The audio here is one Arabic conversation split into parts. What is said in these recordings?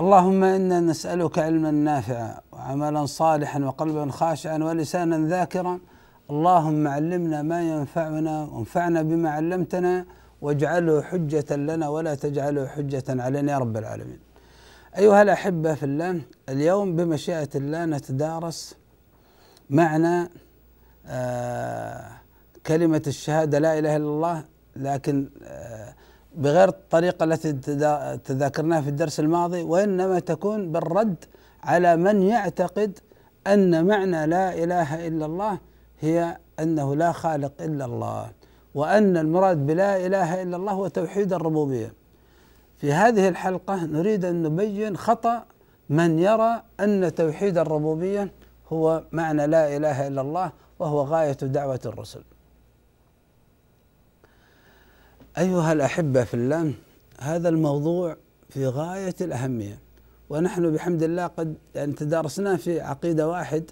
اللهم إنا نسألك علما نافعا وعملا صالحا وقلبا خاشعا ولسانا ذاكرا. اللهم علمنا ما ينفعنا وانفعنا بما علمتنا واجعله حجة لنا ولا تجعله حجة علينا يا رب العالمين. أيها الأحبة في الله اليوم بمشيئة الله نتدارس معنى آه كلمة الشهادة لا إله إلا الله لكن آه بغير الطريقة التي تذاكرناها في الدرس الماضي وإنما تكون بالرد على من يعتقد أن معنى لا إله إلا الله هي أنه لا خالق إلا الله وأن المراد بلا إله إلا الله هو توحيد الربوبية في هذه الحلقة نريد أن نبين خطأ من يرى أن توحيد الربوبية هو معنى لا إله إلا الله وهو غاية دعوة الرسل. أيها الأحبة في الله هذا الموضوع في غاية الأهمية ونحن بحمد الله قد يعني تدارسناه في عقيدة واحد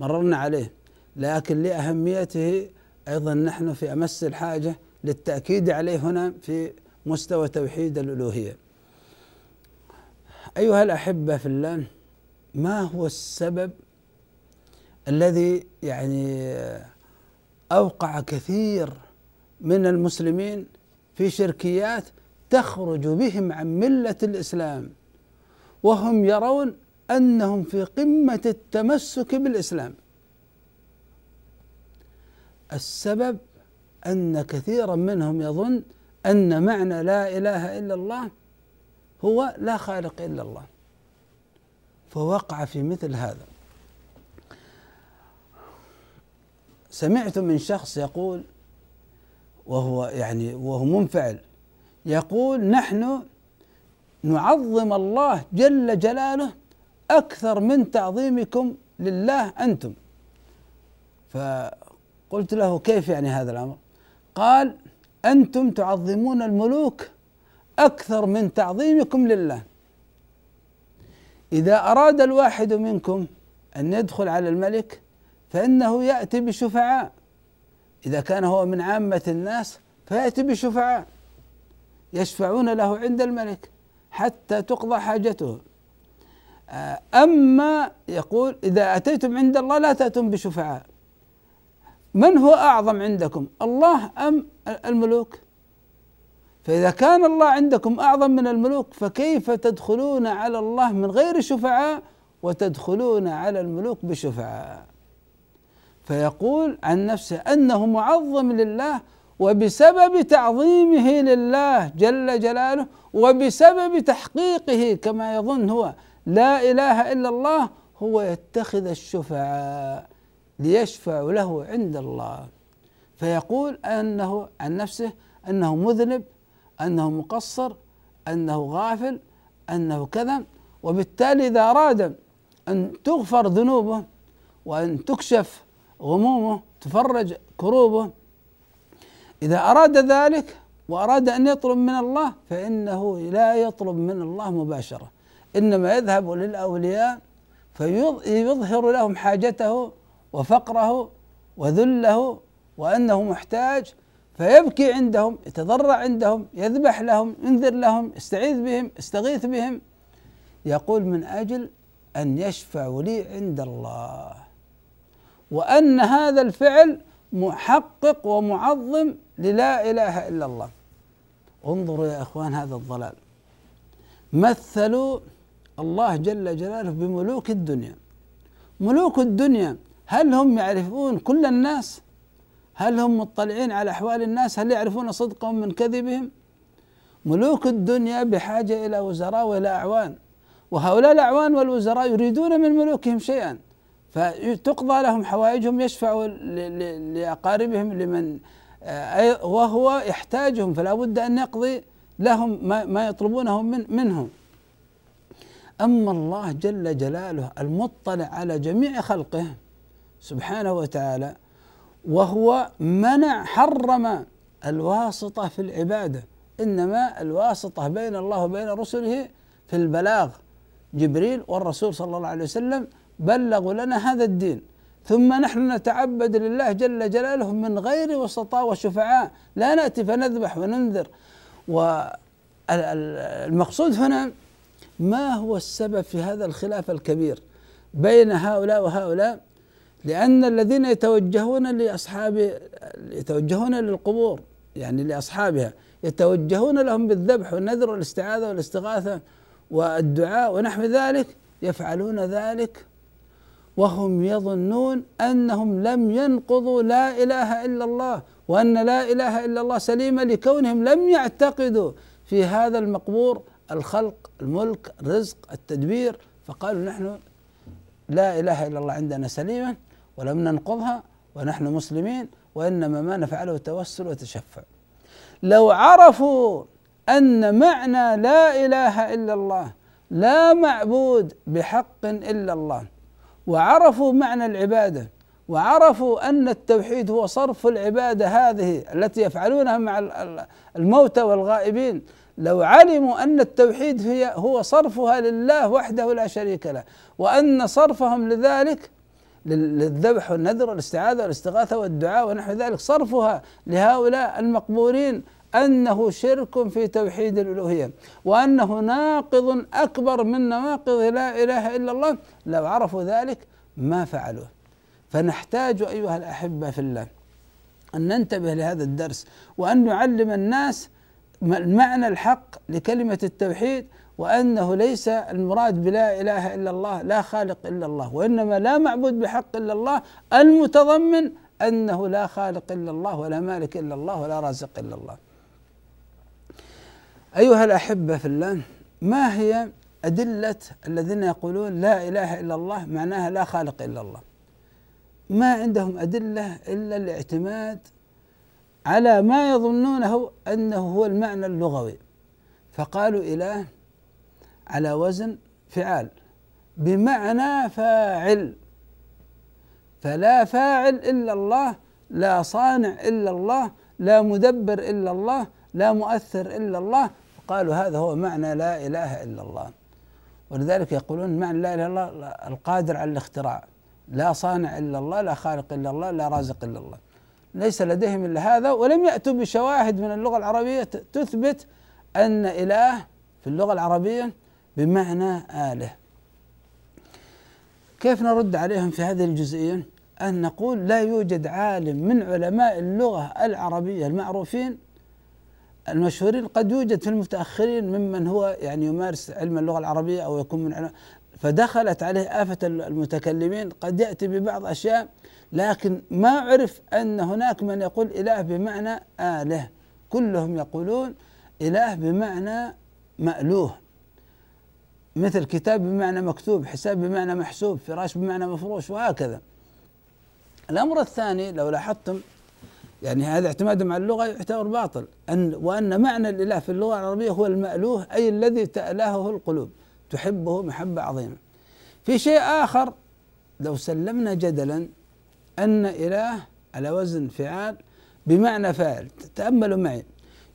مررنا عليه لكن لأهميته أيضا نحن في أمس الحاجة للتأكيد عليه هنا في مستوى توحيد الألوهية. أيها الأحبة في الله ما هو السبب الذي يعني أوقع كثير من المسلمين في شركيات تخرج بهم عن ملة الإسلام وهم يرون أنهم في قمة التمسك بالإسلام. السبب أن كثيرا منهم يظن أن معنى لا إله إلا الله هو لا خالق إلا الله فوقع في مثل هذا. سمعت من شخص يقول وهو يعني وهو منفعل. يقول نحن نعظم الله جل جلاله أكثر من تعظيمكم لله أنتم. فقلت له كيف يعني هذا الأمر؟ قال أنتم تعظمون الملوك أكثر من تعظيمكم لله. إذا أراد الواحد منكم أن يدخل على الملك فإنه يأتي بشفعاء. إذا كان هو من عامة الناس فيأتي بشفعاء يشفعون له عند الملك حتى تقضى حاجته. آه، أما يقول إذا أتيتم عند الله لا تأتون بشفعاء. من هو أعظم عندكم الله أم الملوك؟ فإذا كان الله عندكم أعظم من الملوك فكيف تدخلون على الله من غير شفعاء وتدخلون على الملوك بشفعاء؟ فيقول عن نفسه أنه معظم لله وبسبب تعظيمه لله جل جلاله وبسبب تحقيقه كما يظن هو لا إله إلا الله هو يتخذ الشفعاء ليشفعوا له عند الله. فيقول أنه عن نفسه أنه مذنب أنه مقصر أنه غافل أنه كذا وبالتالي إذا أراد أن تغفر ذنوبه وأن تكشف غمومه تفرج كروبه. إذا أراد ذلك وأراد أن يطلب من الله فإنه لا يطلب من الله مباشرة. إنما يذهب للأولياء فيظهر لهم حاجته وفقره وذله وأنه محتاج فيبكي عندهم يتضرع عندهم يذبح لهم ينذر لهم يستعيذ بهم يستغيث بهم. يقول من أجل أن يشفعوا لي عند الله. وأن هذا الفعل محقق ومعظم للا إله إلا الله. انظروا يا إخوان هذا الضلال. مثلوا الله جل جلاله بملوك الدنيا. ملوك الدنيا هل هم يعرفون كل الناس؟ هل هم مطلعين على أحوال الناس؟ هل يعرفون صدقهم من كذبهم؟ ملوك الدنيا بحاجة إلى وزراء وإلى أعوان. وهؤلاء الأعوان والوزراء يريدون من ملوكهم شيئا. فتقضى لهم حوائجهم يشفعوا لأقاربهم لمن آه، وهو يحتاجهم فلا بد أن يقضي لهم ما يطلبونه من منهم. أما الله جل جلاله المطلع على جميع خلقه سبحانه وتعالى وهو منع حرم الواسطة في العبادة إنما الواسطة بين الله وبين رسله في البلاغ. جبريل والرسول صلى الله عليه وسلم بلغوا لنا هذا الدين. ثم نحن نتعبد لله جل جلاله من غير وسطاء وشفعاء. لا نأتي فنذبح وننذر. والمقصود هنا ما هو السبب في هذا الخلاف الكبير بين هؤلاء وهؤلاء؟ لأن الذين يتوجهون لأصحاب يتوجهون للقبور يعني لأصحابها يتوجهون لهم بالذبح والنذر والاستعاذة والاستغاثة والدعاء ونحو ذلك يفعلون ذلك وهم يظنون أنهم لم ينقضوا لا إله إلا الله وأن لا إله إلا الله سليمه لكونهم لم يعتقدوا في هذا المقبور الخلق الملك الرزق التدبير. فقالوا نحن لا إله إلا الله عندنا سليمه ولم ننقضها ونحن مسلمين وإنما ما نفعله التوسل وتشفع. لو عرفوا أن معنى لا إله إلا الله لا معبود بحق إلا الله وعرفوا معنى العبادة وعرفوا أن التوحيد هو صرف العبادة هذه التي يفعلونها مع الموتى والغائبين. لو علموا أن التوحيد هي هو صرفها لله وحده لا شريك له وأن صرفهم لذلك للذبح والنذر والاستعاذة والاستغاثة والدعاء ونحو ذلك صرفها لهؤلاء المقبورين أنه شرك في توحيد الألوهية وأنه ناقض أكبر من نواقض لا إله إلا الله. لو عرفوا ذلك ما فعلوه. فنحتاج أيها الأحبة في الله أن ننتبه لهذا الدرس وأن نعلم الناس المعنى الحق لكلمة التوحيد وأنه ليس المراد بلا إله إلا الله لا خالق إلا الله وإنما لا معبود بحق إلا الله. المتضمن أنه لا خالق إلا الله ولا مالك إلا الله ولا رازق إلا الله. أيها الأحبة في الله ما هي أدلة الذين يقولون لا إله إلا الله معناها لا خالق إلا الله؟ ما عندهم أدلة إلا الاعتماد على ما يظنونه أنه هو المعنى اللغوي. فقالوا إله على وزن فعال بمعنى فاعل. فلا فاعل إلا الله لا صانع إلا الله لا مدبر إلا الله لا مؤثر إلا الله قالوا هذا هو معنى لا إله إلا الله. ولذلك يقولون معنى لا إله إلا الله القادر على الاختراع. لا صانع إلا الله لا خالق إلا الله لا رازق إلا الله. ليس لديهم إلا هذا ولم يأتوا بشواهد من اللغة العربية تثبت أن إله في اللغة العربية بمعنى آله. كيف نرد عليهم في هذه الجزئية؟ أن نقول لا يوجد عالم من علماء اللغة العربية المعروفين المشهورين قد يوجد في المتأخرين ممن هو يعني يمارس علم اللغة العربية أو يكون من علم فدخلت عليه آفة المتكلمين. قد يأتي ببعض أشياء لكن ما عرف أن هناك من يقول إله بمعنى آله. كلهم يقولون إله بمعنى مألوه. مثل كتاب بمعنى مكتوب حساب بمعنى محسوب فراش بمعنى مفروش وهكذا. الأمر الثاني لو لاحظتم يعني هذا اعتمادهم على اللغة يعتبر باطل. أن وأن معنى الإله في اللغة العربية هو المألوه أي الذي تألهه القلوب. تحبه محبة عظيمة. في شيء آخر لو سلمنا جدلا أن إله على وزن فعال بمعنى فاعل. تأملوا معي.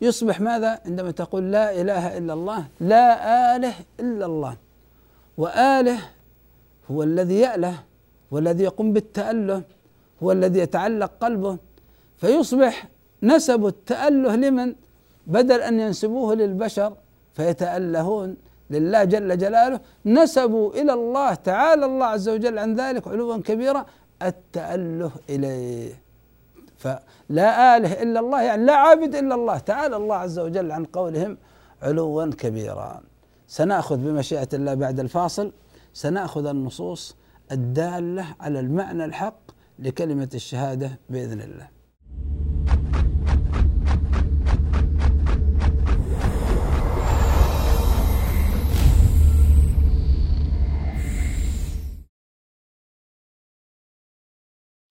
يصبح ماذا؟ عندما تقول لا إله إلا الله لا آله إلا الله. وآله هو الذي يأله والذي يقوم بالتأله هو الذي يتعلق قلبه. فيصبح نسب التأله لمن؟ بدل أن ينسبوه للبشر فيتألهون لله جل جلاله. نسبوا إلى الله تعالى الله عز وجل عن ذلك علوا كبيرا التأله إليه. فلا آله إلا الله يعني لا عابد إلا الله تعالى الله عز وجل عن قولهم علوا كبيرا. سنأخذ بمشيئة الله بعد الفاصل. سنأخذ النصوص الدالة على المعنى الحق لكلمة الشهادة بإذن الله.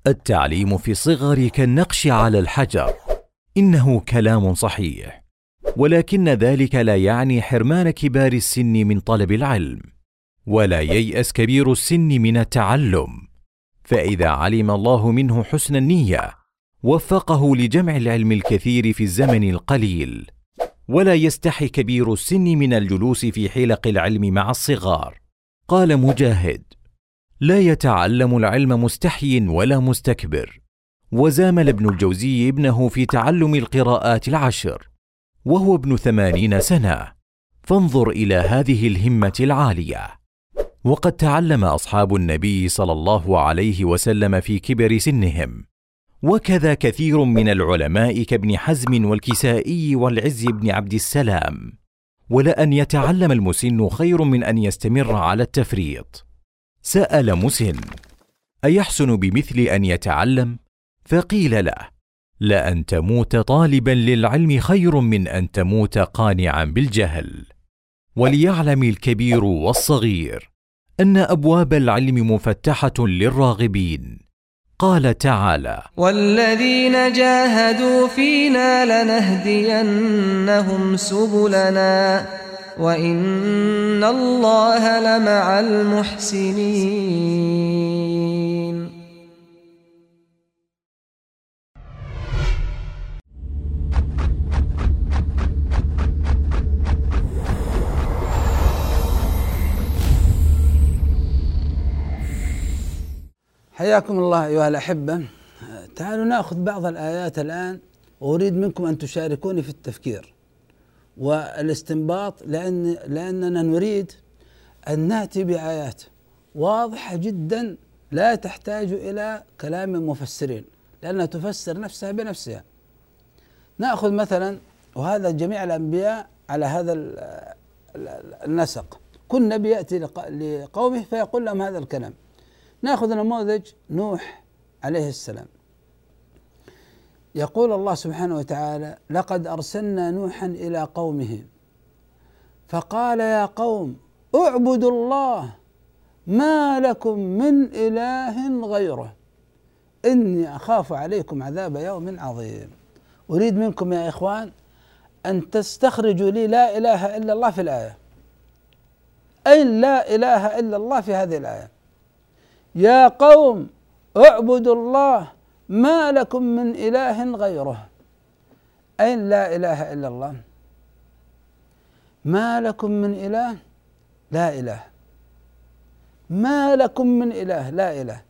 التعليم في الصغر كالنقش على الحجر. إنه كلام صحيح. ولكن ذلك لا يعني حرمان كبار السن من طلب العلم. ولا ييأس كبير السن من التعلم. فإذا علم الله منه حسن النية وفقه لجمع العلم الكثير في الزمن القليل. ولا يستحي كبير السن من الجلوس في حلق العلم مع الصغار. قال مجاهد لا يتعلم العلم مستحي ولا مستكبر. وزامل ابن الجوزي ابنه في تعلم القراءات العشر وهو ابن ثمانين سنة. فانظر إلى هذه الهمة العالية. وقد تعلم أصحاب النبي صلى الله عليه وسلم في كبر سنهم. وكذا كثير من العلماء كابن حزم والكسائي والعز بن عبد السلام. ولان يتعلم المسن خير من أن يستمر على التفريط. سأل مسن أيحسن بمثل أن يتعلم؟ فقيل له لأن تموت طالبا للعلم خير من أن تموت قانعا بالجهل. وليعلم الكبير والصغير أن أبواب العلم مفتحة للراغبين. قال تعالى والذين جاهدوا فينا لنهدينهم سبلنا. وان الله لمع المحسنين. حياكم الله أيها الأحبة. تعالوا نأخذ بعض الآيات الآن. وأريد منكم أن تشاركوني في التفكير. والاستنباط لأن لأننا نريد أن نأتي بآيات واضحة جدا لا تحتاج إلى كلام مفسرين لأنها تفسر نفسها بنفسها. نأخذ مثلا وهذا جميع الأنبياء على هذا النسق. كل نبي يأتي لقومه فيقول لهم هذا الكلام. نأخذ نموذج نوح عليه السلام. يقول الله سبحانه وتعالى لقد أرسلنا نوحا إلى قومه. فقال يا قوم اعبدوا الله ما لكم من إله غيره. إني أخاف عليكم عذاب يوم عظيم. أريد منكم يا إخوان أن تستخرجوا لي لا إله إلا الله في الآية. اي لا إله إلا الله في هذه الآية؟ يا قوم اعبدوا الله ما لكم من إله غيره. أين لا إله إلا الله؟ ما لكم من إله؟ لا إله. ما لكم من إله؟ لا إله.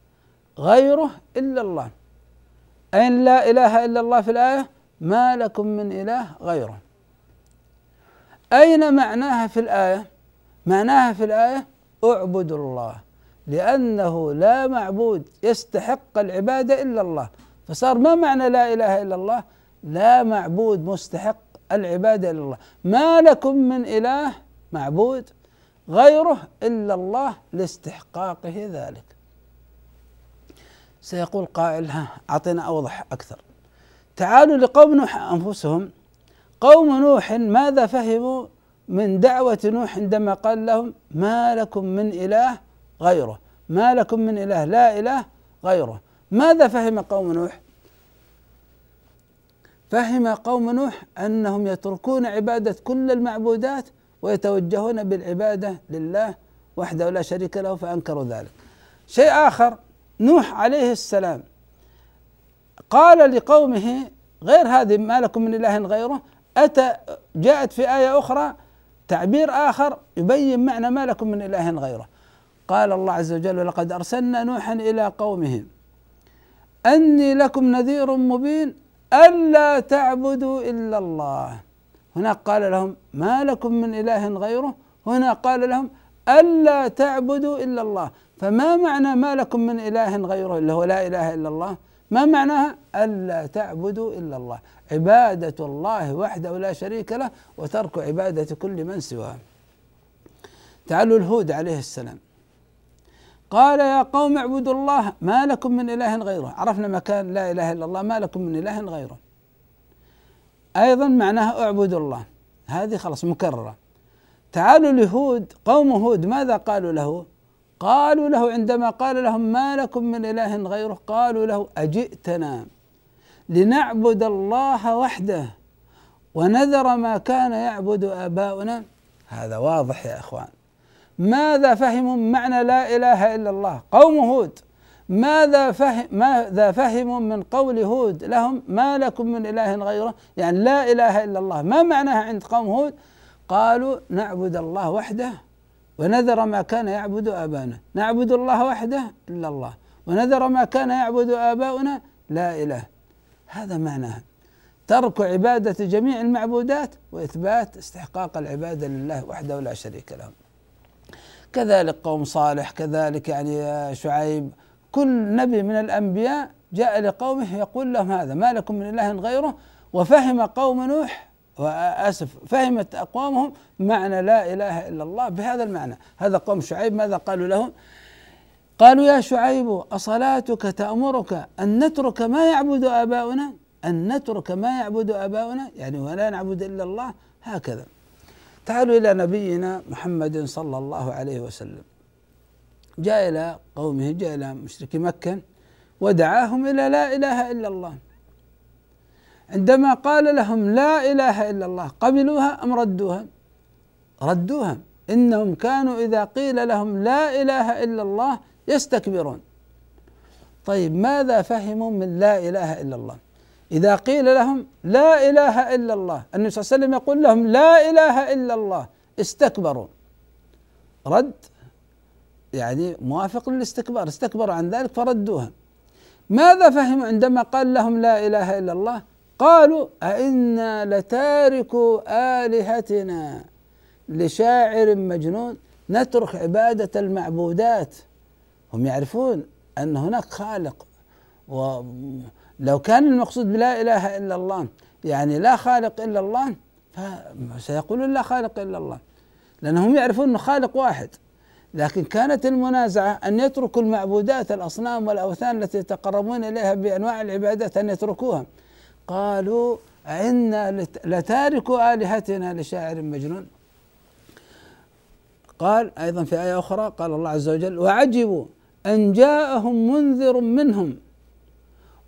غيره إلا الله. أين لا إله إلا الله في الآية؟ ما لكم من إله غيره. أين معناها في الآية؟ معناها في الآية أعبدوا الله. لأنه لا معبود يستحق العبادة إلا الله. فصار ما معنى لا إله إلا الله؟ لا معبود مستحق العبادة إلا الله. ما لكم من إله معبود غيره إلا الله لاستحقاقه ذلك. سيقول قائل ها أعطينا أوضح أكثر. تعالوا لقوم نوح أنفسهم. قوم نوح ماذا فهموا من دعوة نوح عندما قال لهم ما لكم من إله غيره. ما لكم من إله لا إله غيره. ماذا فهم قوم نوح؟ فهم قوم نوح أنهم يتركون عبادة كل المعبودات ويتوجهون بالعبادة لله وحده لا شريك له فأنكروا ذلك. شيء آخر نوح عليه السلام قال لقومه غير هذه ما لكم من إله غيره أتى جاءت في آية أخرى تعبير آخر يبين معنى ما لكم من إله غيره. قال الله عز وجل ولقد أرسلنا نوحا إلى قومه أني لكم نذير مبين ألا تعبدوا إلا الله. هناك قال لهم ما لكم من إله غيره؟ هنا قال لهم ألا تعبدوا إلا الله. فما معنى ما لكم من إله غيره اللي هو لا إله إلا الله؟ ما معناها ألا تعبدوا إلا الله. عبادة الله وحده لا شريك له وترك عبادة كل من سواه. تعالوا الهود عليه السلام. قال يا قوم اعبدوا الله ما لكم من إله غيره. عرفنا مكان لا إله إلا الله ما لكم من إله غيره. أيضا معناها اعبدوا الله. هذه خلاص مكررة. تعالوا لهود قوم هود ماذا قالوا له؟ قالوا له عندما قال لهم ما لكم من إله غيره قالوا له أجئتنا لنعبد الله وحده ونذر ما كان يعبد آباؤنا. هذا واضح يا إخوان. ماذا فهموا معنى لا إله إلا الله؟ قوم هود. ماذا فهم ماذا فهموا من قول هود لهم؟ ما لكم من إله غيره؟ يعني لا إله إلا الله. ما معناها عند قوم هود؟ قالوا نعبد الله وحده ونذر ما كان يعبد آباؤنا. نعبد الله وحده إلا الله. ونذر ما كان يعبد آباؤنا لا إله. هذا معناها ترك عبادة جميع المعبودات وإثبات استحقاق العبادة لله وحده لا شريك له. كذلك قوم صالح كذلك يعني شعيب. كل نبي من الأنبياء جاء لقومه يقول لهم هذا ما لكم من إله غيره؟ وفهم قوم نوح وأسف فهمت أقوامهم معنى لا إله إلا الله بهذا المعنى. هذا قوم شعيب ماذا قالوا له قالوا يا شعيب أصلاتك تأمرك أن نترك ما يعبد آباؤنا؟ أن نترك ما يعبد آباؤنا؟ يعني ولا نعبد إلا الله؟ هكذا. تعالوا إلى نبينا محمد صلى الله عليه وسلم جاء إلى قومه جاء إلى مشركي مكة ودعاهم إلى لا إله إلا الله عندما قال لهم لا إله إلا الله قبلوها أم ردوها؟ ردوها إنهم كانوا إذا قيل لهم لا إله إلا الله يستكبرون طيب ماذا فهموا من لا إله إلا الله؟ إذا قيل لهم لا إله إلا الله النبي صلى الله عليه وسلم يقول لهم لا إله إلا الله استكبروا. رد يعني موافق للاستكبار استكبروا عن ذلك فردوها. ماذا فهموا عندما قال لهم لا إله إلا الله؟ قالوا أئنا لتاركوا آلهتنا لشاعر مجنون نترك عبادة المعبودات. هم يعرفون أن هناك خالق ولو كان المقصود بلا إله إلا الله يعني لا خالق إلا الله فسيقولون لا خالق إلا الله. لأنهم يعرفون أنه خالق واحد. لكن كانت المنازعة أن يتركوا المعبودات الأصنام والأوثان التي يتقربون إليها بأنواع العبادات أن يتركوها. قالوا أئنا لتاركوا آلهتنا لشاعر مجنون. قال أيضا في آية أخرى قال الله عز وجل وعجبوا أن جاءهم منذر منهم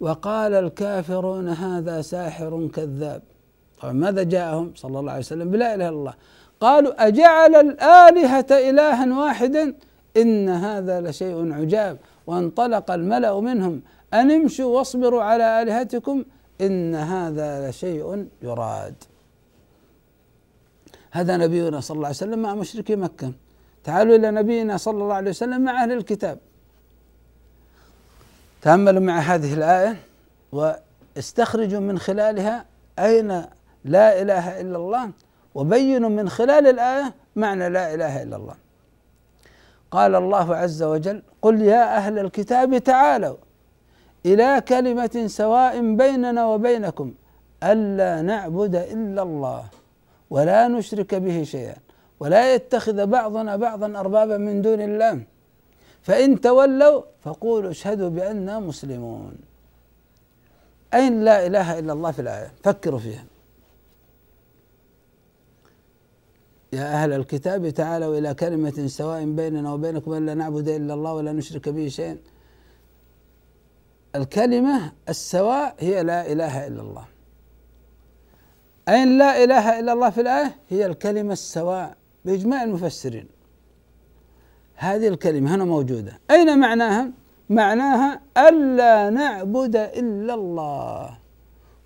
وقال الكافرون هذا ساحر كذاب. طبعا ماذا جاءهم؟ صلى الله عليه وسلم بلا إله إلا الله. قالوا أجعل الآلهة إلها واحدا؟ إن هذا لشيء عجاب. وانطلق الملأ منهم. أن امشوا واصبروا على آلهتكم إن هذا لشيء يراد. هذا نبينا صلى الله عليه وسلم مع مشركي مكة. تعالوا إلى نبينا صلى الله عليه وسلم مع أهل الكتاب. تأملوا مع هذه الآية واستخرجوا من خلالها أين لا إله إلا الله وبينوا من خلال الآية معنى لا إله إلا الله. قال الله عز وجل قل يا أهل الكتاب تعالوا إلى كلمة سواء بيننا وبينكم ألا نعبد إلا الله ولا نشرك به شيئا ولا يتخذ بعضنا بعضا أربابا من دون الله فإن تولوا فقولوا اشهدوا بأننا مسلمون. أين لا إله إلا الله في الآية؟ فكروا فيها. يا أهل الكتاب تعالوا إلى كلمة سواء بيننا وبينكم ألا نعبد إلا الله ولا نشرك به شيئا. الكلمة السواء هي لا إله إلا الله. أين لا إله إلا الله في الآية؟ هي الكلمة السواء بإجماع المفسرين. هذه الكلمة هنا موجودة. أين معناها؟ معناها ألا نعبد إلا الله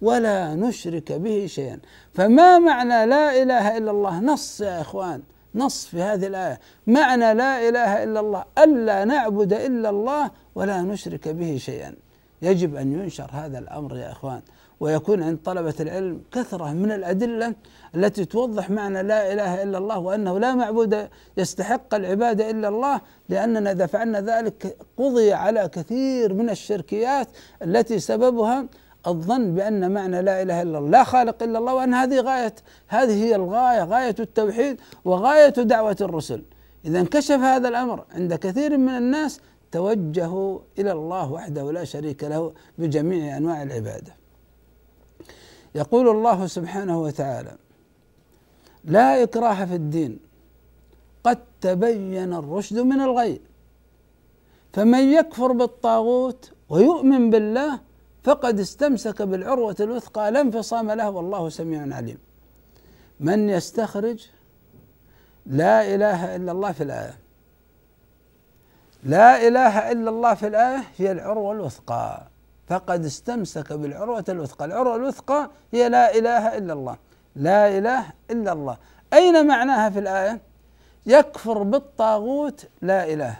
ولا نشرك به شيئا. فما معنى لا إله إلا الله؟ نص يا إخوان نص في هذه الآية. معنى لا إله إلا الله ألا نعبد إلا الله ولا نشرك به شيئا. يجب أن ينشر هذا الأمر يا إخوان. ويكون عند طلبة العلم كثرة من الأدلة التي توضح معنى لا إله إلا الله وأنه لا معبود يستحق العباده إلا الله لأننا إذا فعلنا ذلك قضي على كثير من الشركيات التي سببها الظن بأن معنى لا إله إلا الله لا خالق إلا الله وأن هذه غاية هذه هي الغاية غاية التوحيد وغاية دعوة الرسل. إذا انكشف هذا الأمر عند كثير من الناس توجهوا إلى الله وحده لا شريك له بجميع أنواع العبادة. يقول الله سبحانه وتعالى لا إكراه في الدين قد تبين الرشد من الغي فمن يكفر بالطاغوت ويؤمن بالله فقد استمسك بالعروة الوثقى لا انفصام له والله سميع عليم. من يستخرج؟ لا إله إلا الله في الآية. لا إله إلا الله في الآية هي العروة الوثقى. فقد استمسك بالعروة الوثقى. العروة الوثقى هي لا إله إلا الله. لا إله إلا الله. أين معناها في الآية؟ يكفر بالطاغوت لا إله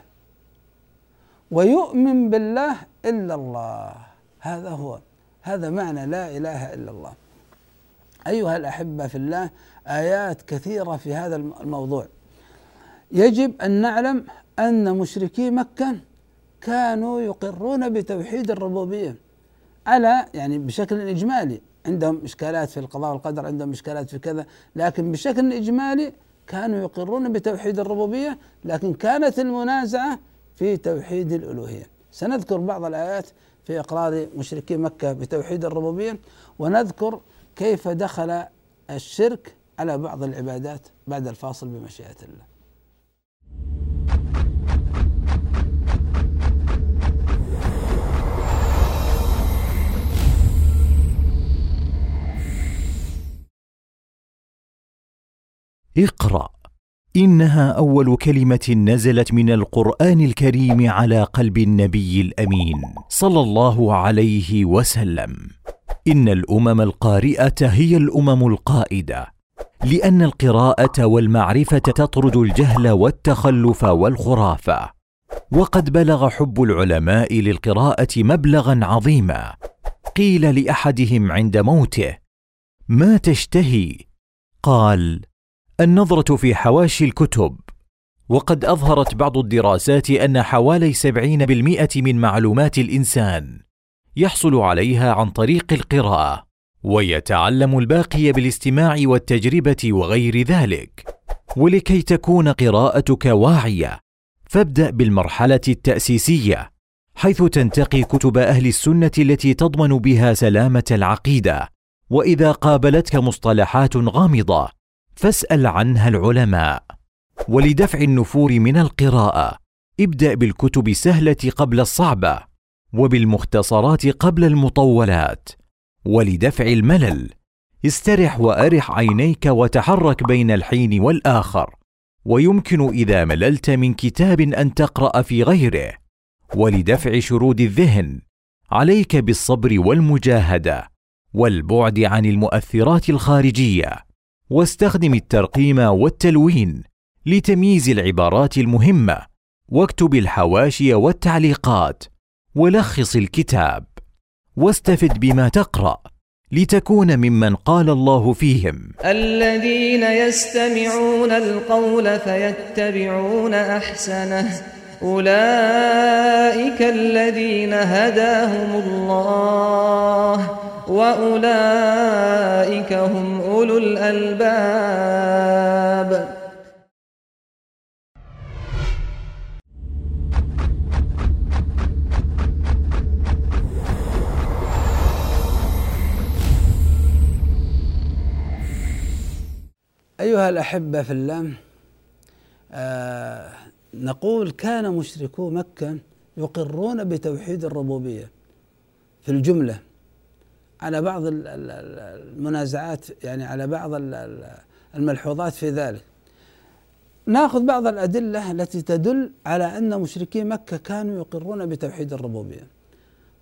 ويؤمن بالله إلا الله. هذا هو. هذا معنى لا إله إلا الله. أيها الأحبة في الله آيات كثيرة في هذا الموضوع. يجب أن نعلم أن مشركي مكة كانوا يقرون بتوحيد الربوبية. على يعني بشكل إجمالي عندهم إشكالات في القضاء والقدر عندهم إشكالات في كذا لكن بشكل إجمالي كانوا يقرون بتوحيد الربوبية لكن كانت المنازعة في توحيد الألوهية. سنذكر بعض الآيات في إقرار مشركي مكة بتوحيد الربوبية ونذكر كيف دخل الشرك على بعض العبادات بعد الفاصل بمشيئة الله. اقرأ. إنها أول كلمة نزلت من القرآن الكريم على قلب النبي الأمين صلى الله عليه وسلم. إن الأمم القارئة هي الأمم القائدة لأن القراءة والمعرفة تطرد الجهل والتخلف والخرافة وقد بلغ حب العلماء للقراءة مبلغا عظيما. قيل لأحدهم عند موته ما تشتهي؟ قال النظرة في حواشي الكتب. وقد أظهرت بعض الدراسات أن حوالي سبعين بالمئة من معلومات الإنسان يحصل عليها عن طريق القراءة ويتعلم الباقي بالاستماع والتجربة وغير ذلك. ولكي تكون قراءتك واعية فابدأ بالمرحلة التأسيسية حيث تنتقي كتب أهل السنة التي تضمن بها سلامة العقيدة. وإذا قابلتك مصطلحات غامضة فاسأل عنها العلماء. ولدفع النفور من القراءة. ابدأ بالكتب السهله قبل الصعبة وبالمختصرات قبل المطولات. ولدفع الملل. استرح وأرح عينيك وتحرك بين الحين والآخر. ويمكن إذا مللت من كتاب أن تقرأ في غيره. ولدفع شرود الذهن. عليك بالصبر والمجاهدة. والبعد عن المؤثرات الخارجية. واستخدم الترقيم والتلوين لتمييز العبارات المهمة واكتب الحواشي والتعليقات ولخص الكتاب واستفد بما تقرأ لتكون ممن قال الله فيهم. الذين يستمعون القول فيتبعون أحسنه أولئك الذين هداهم الله وأولئك هم أولو الألباب. أيها الأحبة في الله آه نقول كان مشركو مكة يقرون بتوحيد الربوبية في الجملة. على بعض المنازعات يعني على بعض الملحوظات في ذلك. ناخذ بعض الأدلة التي تدل على أن مشركي مكة كانوا يقرون بتوحيد الربوبية.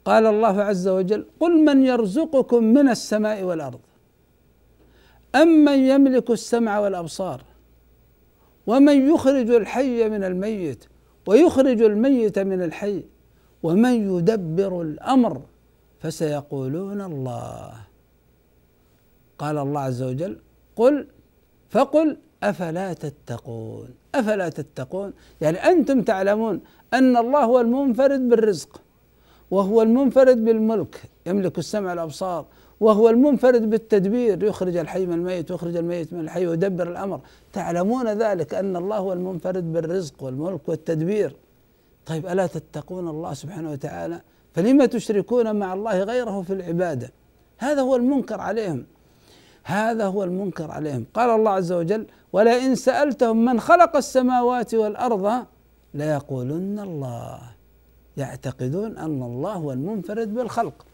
قال الله عز وجل قل من يرزقكم من السماء والأرض أمن يملك السمع والأبصار ومن يخرج الحي من الميت ويخرج الميت من الحي ومن يدبر الأمر فسيقولون الله. قال الله عز وجل قل فقل أفلا تتقون؟ أفلا تتقون؟ يعني أنتم تعلمون أن الله هو المنفرد بالرزق وهو المنفرد بالملك يملك السمع والأبصار وهو المنفرد بالتدبير يخرج الحي من الميت ويخرج الميت من الحي ويدبر الأمر. تعلمون ذلك أن الله هو المنفرد بالرزق والملك والتدبير. طيب ألا تتقون الله سبحانه وتعالى؟ فلما تشركون مع الله غيره في العبادة؟ هذا هو المنكر عليهم. هذا هو المنكر عليهم. قال الله عز وجل ولئن سألتهم من خلق السماوات والأرض ليقولن الله. يعتقدون أن الله هو المنفرد بالخلق.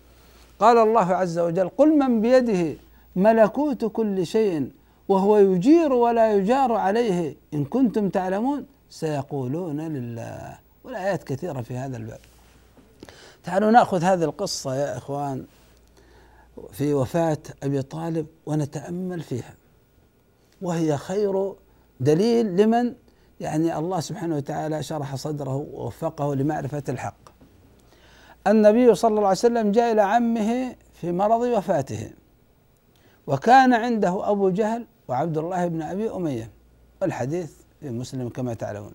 قال الله عز وجل قل من بيده ملكوت كل شيء وهو يجير ولا يجار عليه. إن كنتم تعلمون سيقولون لله. والآيات كثيرة في هذا الباب. تعالوا نأخذ هذه القصة يا إخوان في وفاة أبي طالب ونتأمل فيها. وهي خير دليل لمن؟ يعني الله سبحانه وتعالى شرح صدره ووفقه لمعرفة الحق. النبي صلى الله عليه وسلم جاء إلى عمه في مرض وفاته. وكان عنده أبو جهل وعبد الله بن أبي أمية. والحديث في مسلم كما تعلمون.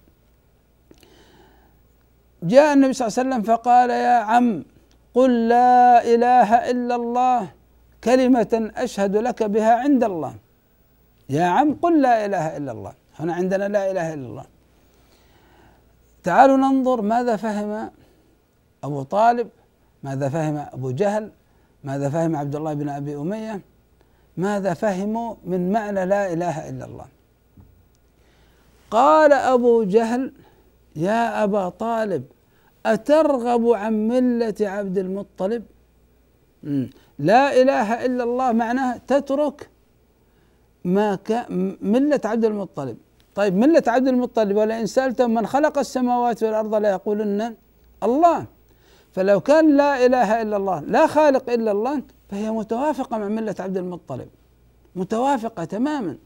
جاء النبي صلى الله عليه وسلم فقال يا عم قل لا إله إلا الله كلمة أشهد لك بها عند الله. يا عم قل لا إله إلا الله. هنا عندنا لا إله إلا الله. تعالوا ننظر ماذا فهم أبو طالب ماذا فهم أبو جهل ماذا فهم عبد الله بن أبي أمية ماذا فهموا من معنى لا إله إلا الله. قال أبو جهل يا أبا طالب أترغب عن ملة عبد المطلب؟ لا إله إلا الله معناه تترك ما ك... ملة عبد المطلب. طيب ملة عبد المطلب ولئن سألتم من خلق السماوات والأرض ليقولن الله. فلو كان لا إله إلا الله لا خالق إلا الله فهي متوافقة مع ملة عبد المطلب. متوافقة تماما.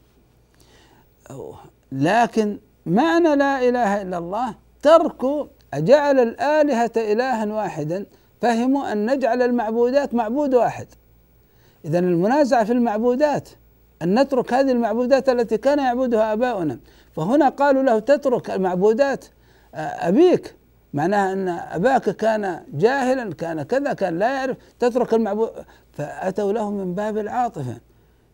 لكن معنى لا إله إلا الله ترك أجعل الآلهة إلها واحدا فهموا أن نجعل المعبودات معبود واحد. اذا المنازعة في المعبودات أن نترك هذه المعبودات التي كان يعبدها آباؤنا. فهنا قالوا له تترك المعبودات أبيك. معناها أن أباك كان جاهلا كان كذا كان لا يعرف تترك المعبود. فأتوا له من باب العاطفة.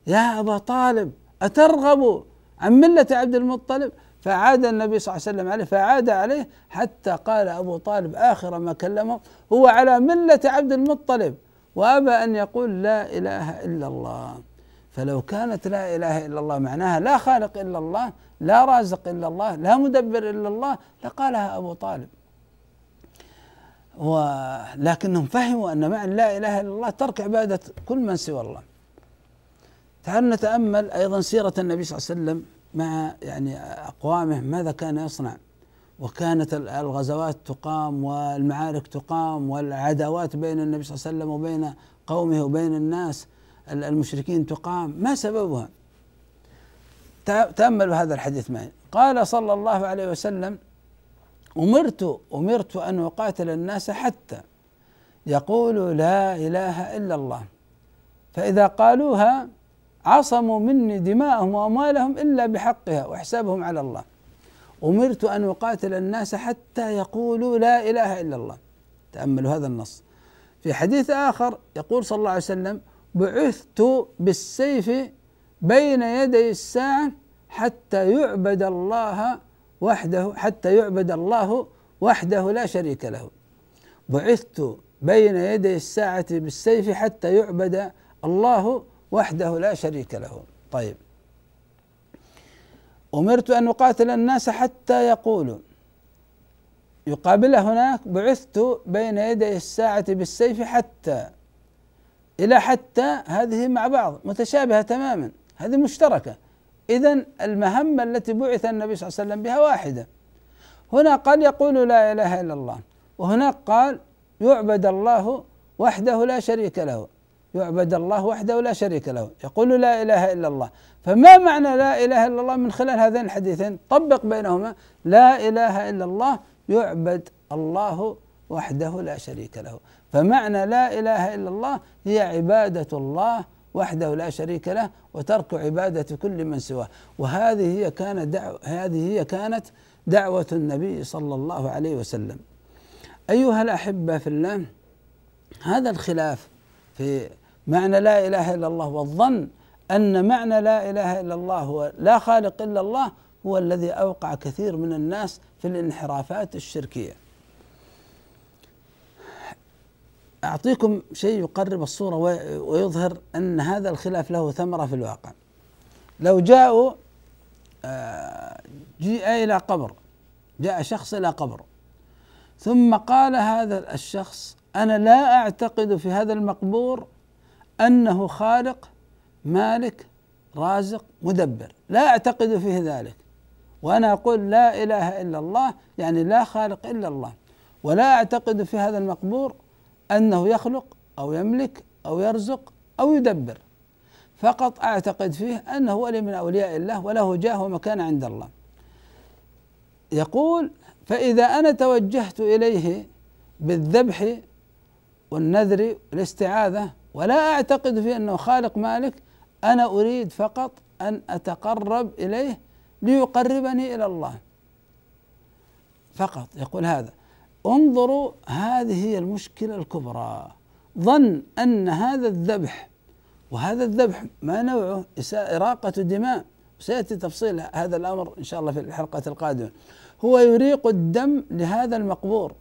يا أبا طالب أترغب عن ملة عبد المطلب؟ فعاد النبي صلى الله عليه وسلم عليه فعاد عليه حتى قال أبو طالب آخر ما كلمه هو على ملة عبد المطلب وأبى أن يقول لا إله إلا الله. فلو كانت لا إله إلا الله معناها لا خالق إلا الله لا رازق إلا الله لا مدبر إلا الله لقالها أبو طالب. ولكنهم فهموا أن معنى لا إله إلا الله ترك عبادة كل من سوى الله. تعالوا نتأمل أيضا سيرة النبي صلى الله عليه وسلم. مع يعني أقوامه ماذا كان يصنع؟ وكانت الغزوات تقام والمعارك تقام والعداوات بين النبي صلى الله عليه وسلم وبين قومه وبين الناس المشركين تقام. ما سببها؟ تأملوا هذا الحديث معي. قال صلى الله عليه وسلم أمرت أمرت أن أقاتل الناس حتى يقولوا لا إله إلا الله. فإذا قالوها عصموا مني دماءهم وأموالهم إلا بحقها وحسابهم على الله. أمرت أن أقاتل الناس حتى يقولوا لا إله إلا الله. تأملوا هذا النص. في حديث آخر يقول صلى الله عليه وسلم بعثت بالسيف بين يدي الساعة حتى يعبد الله وحده حتى يعبد الله وحده لا شريك له. بعثت بين يدي الساعة بالسيف حتى يعبد الله وحده لا شريك له. طيب. أمرت أن أقاتل الناس حتى يقولوا. يقابل هناك بعثت بين يدي الساعة بالسيف حتى إلى حتى هذه مع بعض متشابهة تماما. هذه مشتركة. إذا المهمة التي بعث النبي صلى الله عليه وسلم بها واحدة. هنا قال يقول لا إله إلا الله. وهناك قال يعبد الله وحده لا شريك له. يعبد الله وحده لا شريك له يقول لا إله إلا الله. فما معنى لا إله إلا الله من خلال هذين الحديثين؟ طبق بينهما. لا إله إلا الله يعبد الله وحده لا شريك له. فمعنى لا إله إلا الله هي عبادة الله وحده لا شريك له وترك عبادة كل من سواه. وهذه هي كانت دعوة هذه هي كانت دعوة النبي صلى الله عليه وسلم. أيها الأحبة في الله هذا الخلاف في معنى لا إله إلا الله والظن أن معنى لا إله إلا الله هو لا خالق إلا الله هو الذي أوقع كثير من الناس في الانحرافات الشركية. أعطيكم شيء يقرب الصورة ويظهر أن هذا الخلاف له ثمرة في الواقع. لو جاءوا آه، جيء إلى قبر جاء شخص إلى قبر ثم قال هذا الشخص أنا لا أعتقد في هذا المقبور أنه خالق مالك رازق مدبر. لا أعتقد فيه ذلك. وأنا أقول لا إله إلا الله يعني لا خالق إلا الله. ولا أعتقد في هذا المقبور أنه يخلق أو يملك أو يرزق أو يدبر. فقط أعتقد فيه أنه ولي من أولياء الله وله جاه ومكان عند الله. يقول فإذا أنا توجهت إليه بالذبح والنذر والاستعاذة ولا أعتقد فيه أنه خالق مالك أنا أريد فقط أن أتقرب إليه ليقربني إلى الله. فقط يقول هذا. انظروا هذه هي المشكلة الكبرى. ظن أن هذا الذبح وهذا الذبح ما نوعه؟ إراقة دماء سيأتي تفصيل هذا الأمر إن شاء الله في الحلقة القادمة. هو يريق الدم لهذا المقبور.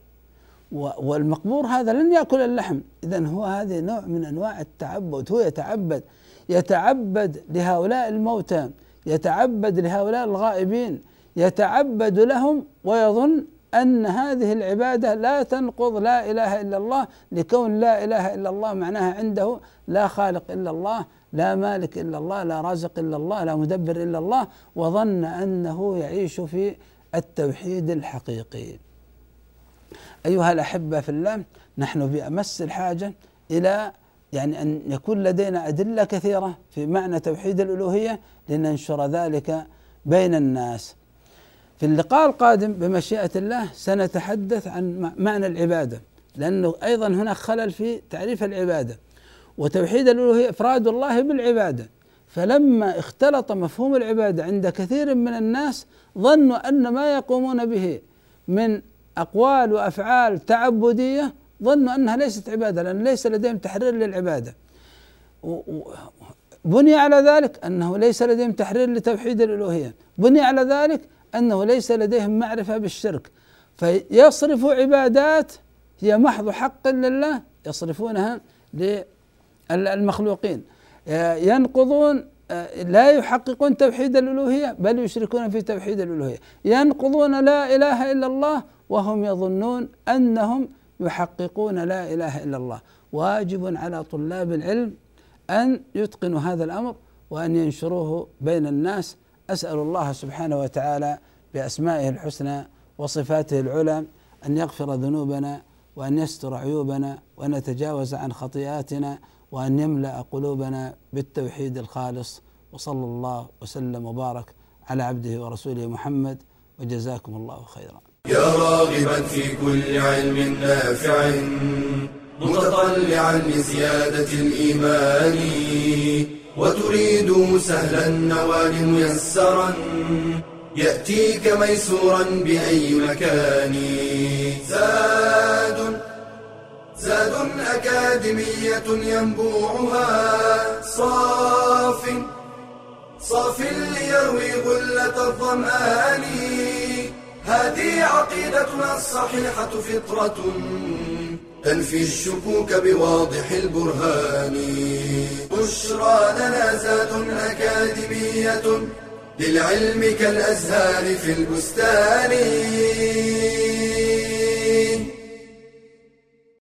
والمقبور هذا لن يأكل اللحم. إذا هو هذه نوع من أنواع التعبد. هو يتعبد يتعبد لهؤلاء الموتى يتعبد لهؤلاء الغائبين يتعبد لهم ويظن أن هذه العبادة لا تنقض لا إله إلا الله. لكون لا إله إلا الله معناها عنده لا خالق إلا الله لا مالك إلا الله لا رازق إلا الله لا مدبر إلا الله وظن أنه يعيش في التوحيد الحقيقي. أيها الأحبة في الله نحن بأمس الحاجة إلى يعني أن يكون لدينا أدلة كثيرة في معنى توحيد الألوهية لننشر ذلك بين الناس. في اللقاء القادم بمشيئة الله سنتحدث عن معنى العبادة لأنه أيضا هناك خلل في تعريف العبادة. وتوحيد الألوهية إفراد الله بالعبادة. فلما اختلط مفهوم العبادة عند كثير من الناس ظنوا أن ما يقومون به من أقوال وأفعال تعبدية ظنوا أنها ليست عبادة لأن ليس لديهم تحرير للعبادة. بني على ذلك أنه ليس لديهم تحرير لتوحيد الألوهية بني على ذلك أنه ليس لديهم معرفة بالشرك. فيصرفوا عبادات هي محض حق لله يصرفونها للمخلوقين ينقضون لا يحققون توحيد الألوهية بل يشركون في توحيد الألوهية. ينقضون لا إله إلا الله وهم يظنون أنهم يحققون لا إله إلا الله. واجب على طلاب العلم أن يتقنوا هذا الأمر وأن ينشروه بين الناس. أسأل الله سبحانه وتعالى بأسمائه الحسنى وصفاته العلى أن يغفر ذنوبنا وأن يستر عيوبنا وأن يتجاوز عن خطيئاتنا وأن يملأ قلوبنا بالتوحيد الخالص وصلى الله وسلم وبارك على عبده ورسوله محمد وجزاكم الله خيرا. يا راغبا في كل علم نافع متطلعا لزيادة الإيمان وتريد سهلا النوال ميسرا يأتيك ميسورا بأي مكان زاد زاد أكاديمية ينبوعها. صاف صاف ليروي غلة الظمآن. هذه عقيدتنا الصحيحة فطرة تنفي الشكوك بواضح البرهان. بشرى لنا زاد أكاديمية للعلم كالأزهار في البستان.